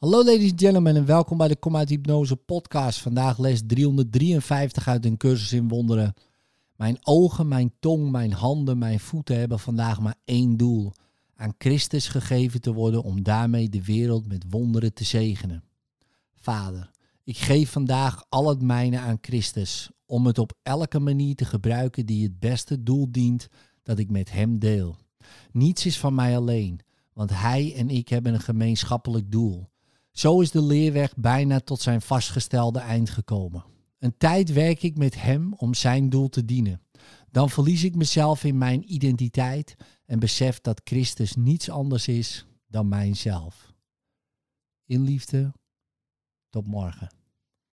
Hallo ladies and gentlemen en welkom bij de Kom Hypnose podcast. Vandaag les 353 uit een cursus in wonderen. Mijn ogen, mijn tong, mijn handen, mijn voeten hebben vandaag maar één doel. Aan Christus gegeven te worden om daarmee de wereld met wonderen te zegenen. Vader, ik geef vandaag al het mijne aan Christus om het op elke manier te gebruiken die het beste doel dient dat ik met Hem deel. Niets is van mij alleen, want Hij en ik hebben een gemeenschappelijk doel. Zo is de leerweg bijna tot zijn vastgestelde eind gekomen. Een tijd werk ik met Hem om Zijn doel te dienen. Dan verlies ik mezelf in mijn identiteit en besef dat Christus niets anders is dan mijzelf. In liefde, tot morgen.